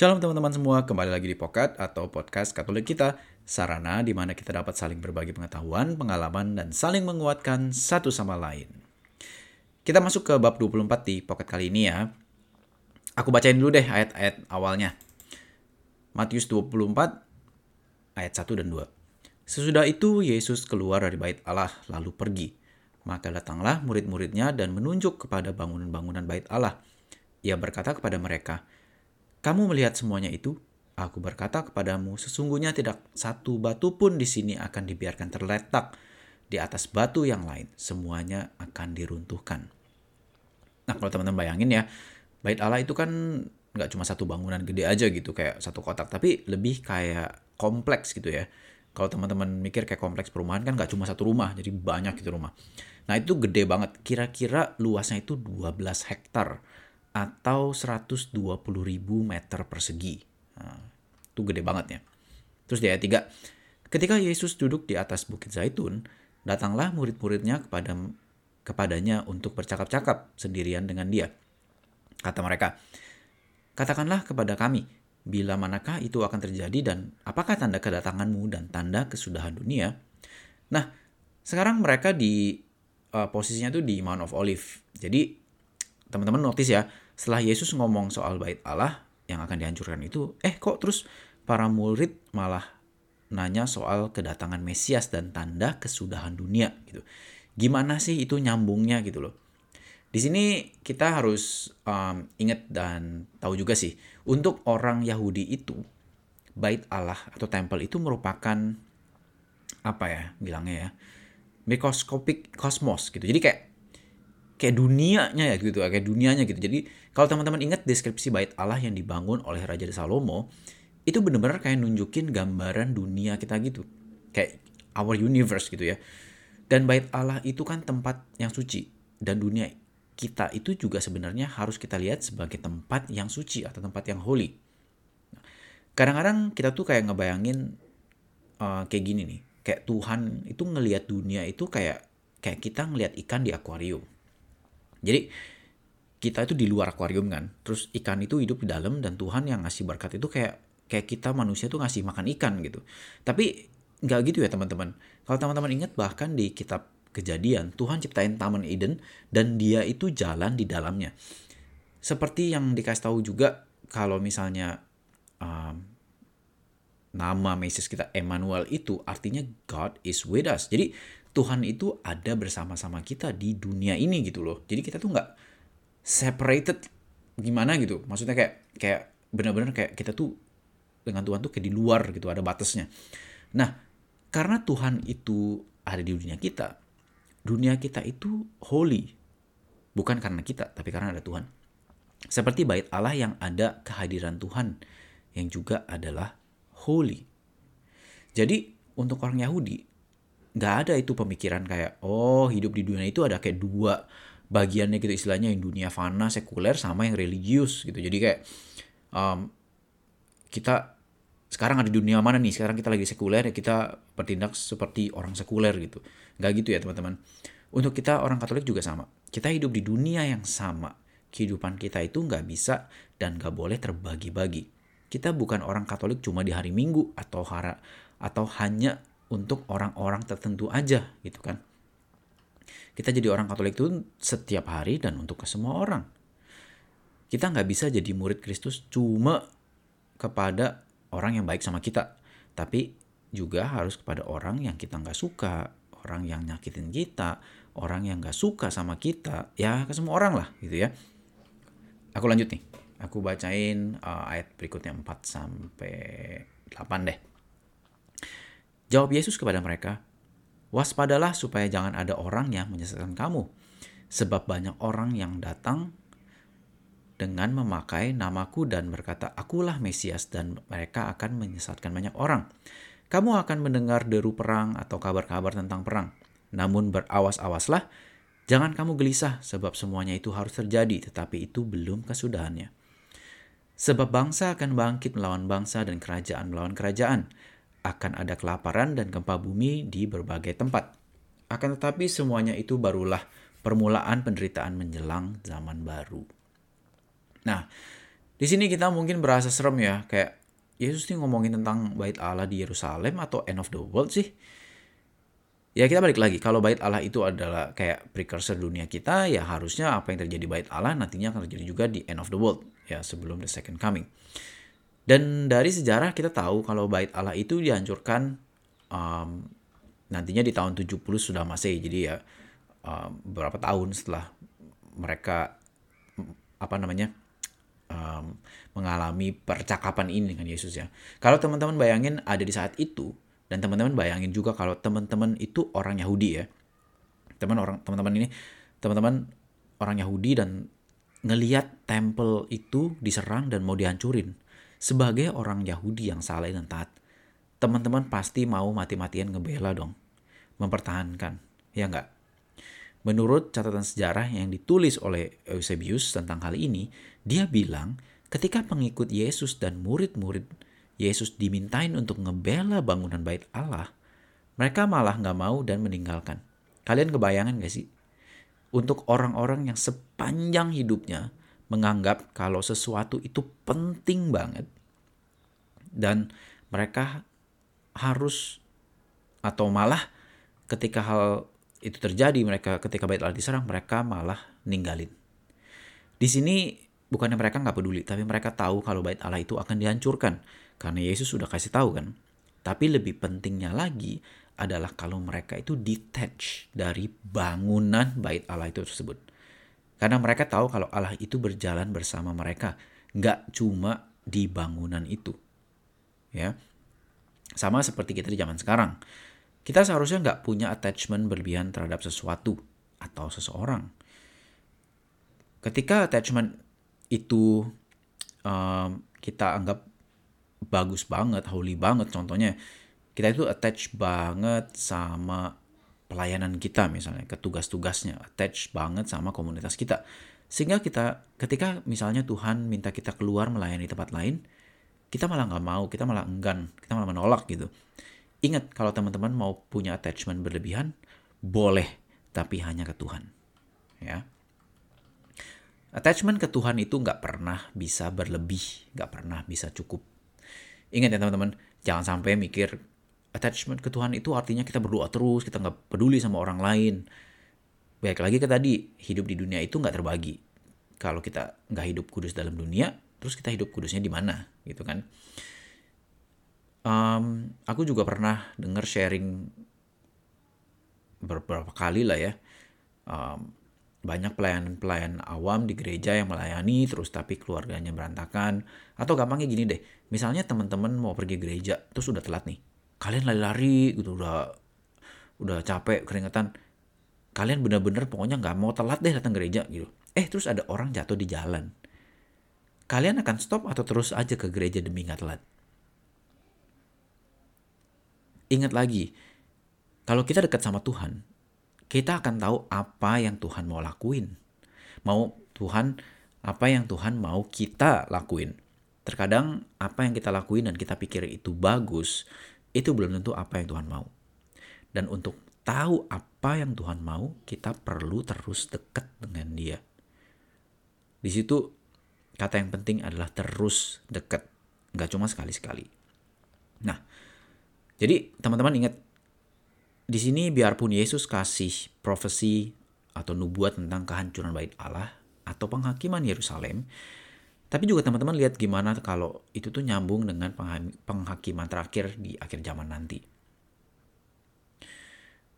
Shalom teman-teman semua, kembali lagi di Pokat atau Podcast Katolik kita, sarana di mana kita dapat saling berbagi pengetahuan, pengalaman, dan saling menguatkan satu sama lain. Kita masuk ke bab 24 di Pokat kali ini ya. Aku bacain dulu deh ayat-ayat awalnya. Matius 24 ayat 1 dan 2. Sesudah itu Yesus keluar dari bait Allah lalu pergi. Maka datanglah murid-muridnya dan menunjuk kepada bangunan-bangunan bait Allah. Ia berkata kepada mereka, "Kamu melihat semuanya itu? Aku berkata kepadamu, sesungguhnya tidak satu batu pun di sini akan dibiarkan terletak di atas batu yang lain. Semuanya akan diruntuhkan." Nah, kalau teman-teman bayangin ya, bait Allah itu kan nggak cuma satu bangunan gede aja gitu kayak satu kotak, tapi lebih kayak kompleks gitu ya. Kalau teman-teman mikir kayak kompleks perumahan kan nggak cuma satu rumah, jadi banyak gitu rumah. Nah itu gede banget, kira-kira luasnya itu 12 hektar atau 120 ribu meter persegi. Nah, gede banget ya. Terus di ayat 3, ketika Yesus duduk di atas bukit zaitun, datanglah murid-muridnya kepada kepadanya untuk bercakap-cakap sendirian dengan dia. Kata mereka, katakanlah kepada kami, bila manakah itu akan terjadi dan apakah tanda kedatanganmu dan tanda kesudahan dunia? Nah, sekarang mereka di uh, posisinya tuh di Mount of Olive. Jadi teman-teman notice ya, setelah Yesus ngomong soal bait Allah yang akan dihancurkan itu, eh kok terus para murid malah nanya soal kedatangan Mesias dan tanda kesudahan dunia gitu. Gimana sih itu nyambungnya gitu loh. Di sini kita harus um, ingat dan tahu juga sih, untuk orang Yahudi itu, bait Allah atau temple itu merupakan apa ya bilangnya ya, mikroskopik kosmos gitu. Jadi kayak kayak dunianya ya gitu, kayak dunianya gitu. Jadi kalau teman-teman ingat deskripsi bait Allah yang dibangun oleh Raja Salomo, itu benar-benar kayak nunjukin gambaran dunia kita gitu. Kayak our universe gitu ya. Dan bait Allah itu kan tempat yang suci dan dunia kita itu juga sebenarnya harus kita lihat sebagai tempat yang suci atau tempat yang holy. Kadang-kadang kita tuh kayak ngebayangin uh, kayak gini nih, kayak Tuhan itu ngelihat dunia itu kayak kayak kita ngelihat ikan di akuarium. Jadi kita itu di luar akuarium kan, terus ikan itu hidup di dalam dan Tuhan yang ngasih berkat itu kayak kayak kita manusia tuh ngasih makan ikan gitu. Tapi nggak gitu ya teman-teman. Kalau teman-teman ingat bahkan di kitab kejadian, Tuhan ciptain Taman Eden dan dia itu jalan di dalamnya. Seperti yang dikasih tahu juga kalau misalnya um, nama Mesias kita Emmanuel itu artinya God is with us. Jadi Tuhan itu ada bersama-sama kita di dunia ini gitu loh. Jadi kita tuh nggak separated gimana gitu. Maksudnya kayak kayak benar-benar kayak kita tuh dengan Tuhan tuh kayak di luar gitu ada batasnya. Nah, karena Tuhan itu ada di dunia kita, dunia kita itu holy. Bukan karena kita, tapi karena ada Tuhan. Seperti bait Allah yang ada kehadiran Tuhan yang juga adalah holy. Jadi untuk orang Yahudi nggak ada itu pemikiran kayak oh hidup di dunia itu ada kayak dua bagiannya gitu istilahnya yang dunia fana sekuler sama yang religius gitu. Jadi kayak um, kita sekarang ada di dunia mana nih? Sekarang kita lagi sekuler ya kita bertindak seperti orang sekuler gitu. Nggak gitu ya teman-teman. Untuk kita orang Katolik juga sama. Kita hidup di dunia yang sama. Kehidupan kita itu nggak bisa dan nggak boleh terbagi-bagi. Kita bukan orang Katolik cuma di hari Minggu atau hara atau hanya untuk orang-orang tertentu aja gitu kan. Kita jadi orang Katolik itu setiap hari dan untuk ke semua orang. Kita nggak bisa jadi murid Kristus cuma kepada orang yang baik sama kita, tapi juga harus kepada orang yang kita nggak suka, orang yang nyakitin kita, orang yang nggak suka sama kita, ya ke semua orang lah gitu ya. Aku lanjut nih, aku bacain uh, ayat berikutnya 4 sampai 8 deh. Jawab Yesus kepada mereka, Waspadalah supaya jangan ada orang yang menyesatkan kamu, sebab banyak orang yang datang dengan memakai namaku dan berkata, "Akulah Mesias," dan mereka akan menyesatkan banyak orang. Kamu akan mendengar deru perang atau kabar-kabar tentang perang. Namun berawas-awaslah, jangan kamu gelisah, sebab semuanya itu harus terjadi, tetapi itu belum kesudahannya. Sebab bangsa akan bangkit melawan bangsa dan kerajaan melawan kerajaan. Akan ada kelaparan dan gempa bumi di berbagai tempat. Akan tetapi semuanya itu barulah permulaan penderitaan menjelang zaman baru. Nah, Di sini kita mungkin berasa serem ya, kayak Yesus nih ngomongin tentang bait Allah di Yerusalem atau end of the world sih. Ya kita balik lagi, kalau bait Allah itu adalah kayak precursor dunia kita, ya harusnya apa yang terjadi bait Allah nantinya akan terjadi juga di end of the world, ya sebelum the second coming. Dan dari sejarah kita tahu kalau bait Allah itu dihancurkan um, nantinya di tahun 70 sudah masih jadi ya um, beberapa tahun setelah mereka apa namanya um, mengalami percakapan ini dengan Yesus ya. Kalau teman-teman bayangin ada di saat itu dan teman-teman bayangin juga kalau teman-teman itu orang Yahudi ya. Teman orang teman-teman ini teman-teman orang Yahudi dan ngeliat temple itu diserang dan mau dihancurin. Sebagai orang Yahudi yang salah dan taat, teman-teman pasti mau mati-matian ngebela dong. Mempertahankan, ya enggak? Menurut catatan sejarah yang ditulis oleh Eusebius tentang hal ini, dia bilang ketika pengikut Yesus dan murid-murid Yesus dimintain untuk ngebela bangunan bait Allah, mereka malah nggak mau dan meninggalkan. Kalian kebayangan gak sih? Untuk orang-orang yang sepanjang hidupnya menganggap kalau sesuatu itu penting banget dan mereka harus atau malah ketika hal itu terjadi mereka ketika bait Allah diserang mereka malah ninggalin. Di sini bukannya mereka nggak peduli, tapi mereka tahu kalau bait Allah itu akan dihancurkan karena Yesus sudah kasih tahu kan. Tapi lebih pentingnya lagi adalah kalau mereka itu detach dari bangunan bait Allah itu tersebut. Karena mereka tahu kalau Allah itu berjalan bersama mereka, nggak cuma di bangunan itu. Ya, sama seperti kita di zaman sekarang. Kita seharusnya nggak punya attachment berlebihan terhadap sesuatu atau seseorang. Ketika attachment itu um, kita anggap bagus banget, holy banget contohnya. Kita itu attach banget sama pelayanan kita misalnya, ke tugas-tugasnya, attach banget sama komunitas kita. Sehingga kita ketika misalnya Tuhan minta kita keluar melayani tempat lain, kita malah nggak mau, kita malah enggan, kita malah menolak gitu. Ingat kalau teman-teman mau punya attachment berlebihan, boleh, tapi hanya ke Tuhan. Ya. Attachment ke Tuhan itu nggak pernah bisa berlebih, nggak pernah bisa cukup. Ingat ya teman-teman, jangan sampai mikir attachment ke Tuhan itu artinya kita berdoa terus, kita nggak peduli sama orang lain. Baik lagi ke tadi, hidup di dunia itu nggak terbagi. Kalau kita nggak hidup kudus dalam dunia, terus kita hidup kudusnya di mana, gitu kan? Um, aku juga pernah dengar sharing beberapa kali lah ya. Um, banyak pelayan-pelayan awam di gereja yang melayani terus tapi keluarganya berantakan atau gampangnya gini deh misalnya teman-teman mau pergi gereja terus udah telat nih kalian lari-lari gitu udah udah capek keringetan kalian bener-bener pokoknya nggak mau telat deh datang gereja gitu eh terus ada orang jatuh di jalan kalian akan stop atau terus aja ke gereja demi nggak telat ingat lagi kalau kita dekat sama Tuhan kita akan tahu apa yang Tuhan mau lakuin. Mau Tuhan, apa yang Tuhan mau kita lakuin. Terkadang apa yang kita lakuin dan kita pikir itu bagus, itu belum tentu apa yang Tuhan mau. Dan untuk tahu apa yang Tuhan mau, kita perlu terus dekat dengan Dia. Di situ kata yang penting adalah terus dekat, nggak cuma sekali-sekali. Nah, jadi teman-teman ingat di sini biarpun Yesus kasih profesi atau nubuat tentang kehancuran bait Allah atau penghakiman Yerusalem, tapi juga teman-teman lihat gimana kalau itu tuh nyambung dengan penghakiman terakhir di akhir zaman nanti.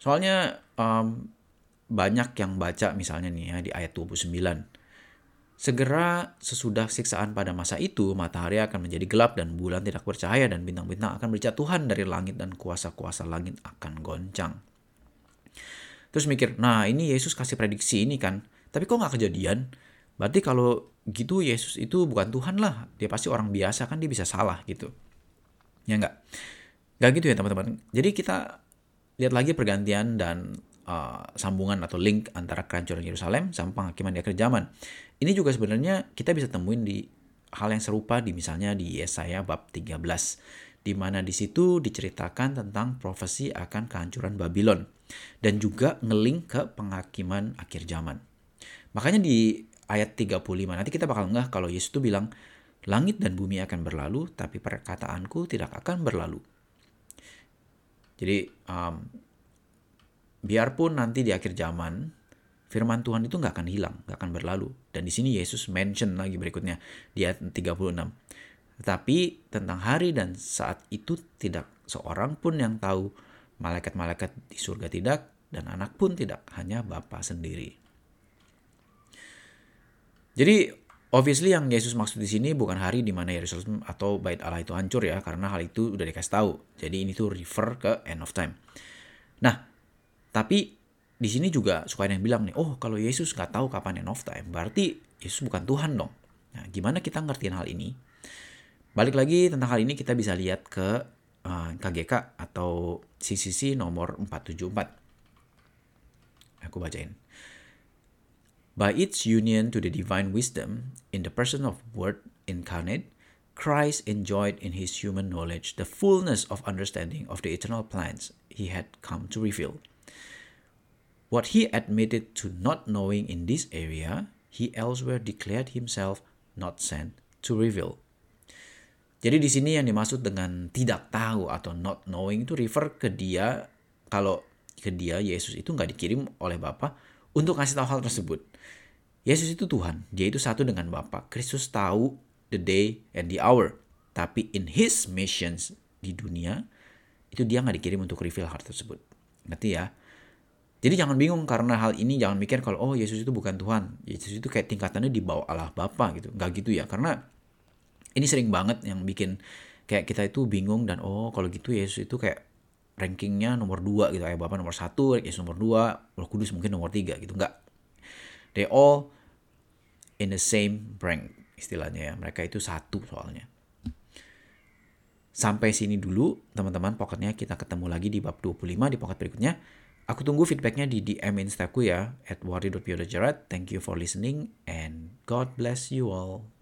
Soalnya um, banyak yang baca misalnya nih ya di ayat 29. Segera sesudah siksaan pada masa itu, matahari akan menjadi gelap dan bulan tidak bercahaya dan bintang-bintang akan berjatuhan dari langit dan kuasa-kuasa langit akan goncang. Terus mikir, nah ini Yesus kasih prediksi ini kan, tapi kok nggak kejadian? Berarti kalau gitu Yesus itu bukan Tuhan lah, dia pasti orang biasa kan dia bisa salah gitu. Ya nggak? Nggak gitu ya teman-teman. Jadi kita lihat lagi pergantian dan uh, sambungan atau link antara kehancuran Yerusalem sama penghakiman di akhir zaman. Ini juga sebenarnya kita bisa temuin di hal yang serupa di misalnya di Yesaya bab 13 di mana di situ diceritakan tentang profesi akan kehancuran Babylon dan juga ngeling ke penghakiman akhir zaman. Makanya di ayat 35 nanti kita bakal ngeh kalau Yesus itu bilang Langit dan bumi akan berlalu, tapi perkataanku tidak akan berlalu. Jadi, um, biarpun nanti di akhir zaman, firman Tuhan itu nggak akan hilang, nggak akan berlalu. Dan di sini Yesus mention lagi berikutnya di ayat 36. Tetapi tentang hari dan saat itu tidak seorang pun yang tahu, malaikat-malaikat di surga tidak, dan anak pun tidak, hanya Bapa sendiri. Jadi Obviously yang Yesus maksud di sini bukan hari di mana Yerusalem atau bait Allah itu hancur ya, karena hal itu udah dikasih tahu. Jadi ini tuh refer ke end of time. Nah, tapi di sini juga suka ada yang bilang nih, oh kalau Yesus nggak tahu kapan end of time, berarti Yesus bukan Tuhan dong. Nah, gimana kita ngertiin hal ini? Balik lagi tentang hal ini kita bisa lihat ke uh, eh, KGK atau CCC nomor 474. Aku bacain. By its union to the divine wisdom in the person of Word incarnate, Christ enjoyed in his human knowledge the fullness of understanding of the eternal plans he had come to reveal. What he admitted to not knowing in this area, he elsewhere declared himself not sent to reveal. Jadi di sini yang dimaksud dengan tidak tahu atau not knowing itu refer ke dia kalau ke dia Yesus itu nggak dikirim oleh Bapa untuk kasih tahu hal tersebut. Yesus itu Tuhan, dia itu satu dengan Bapa. Kristus tahu the day and the hour. Tapi in his missions di dunia, itu dia nggak dikirim untuk reveal hal tersebut. Ngerti ya? Jadi jangan bingung karena hal ini jangan mikir kalau oh Yesus itu bukan Tuhan. Yesus itu kayak tingkatannya di bawah Allah Bapa gitu. Nggak gitu ya. Karena ini sering banget yang bikin kayak kita itu bingung dan oh kalau gitu Yesus itu kayak rankingnya nomor dua gitu. Ayah Bapak nomor satu, Yesus nomor dua, Roh Kudus mungkin nomor tiga gitu. Nggak. They all in the same rank istilahnya ya. Mereka itu satu soalnya. Sampai sini dulu teman-teman pokoknya kita ketemu lagi di bab 25 di pocket berikutnya. Aku tunggu feedbacknya di DM Instaku ya at wari.piodajarat. Thank you for listening and God bless you all.